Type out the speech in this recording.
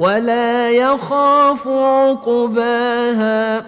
ولا يخاف عقباها.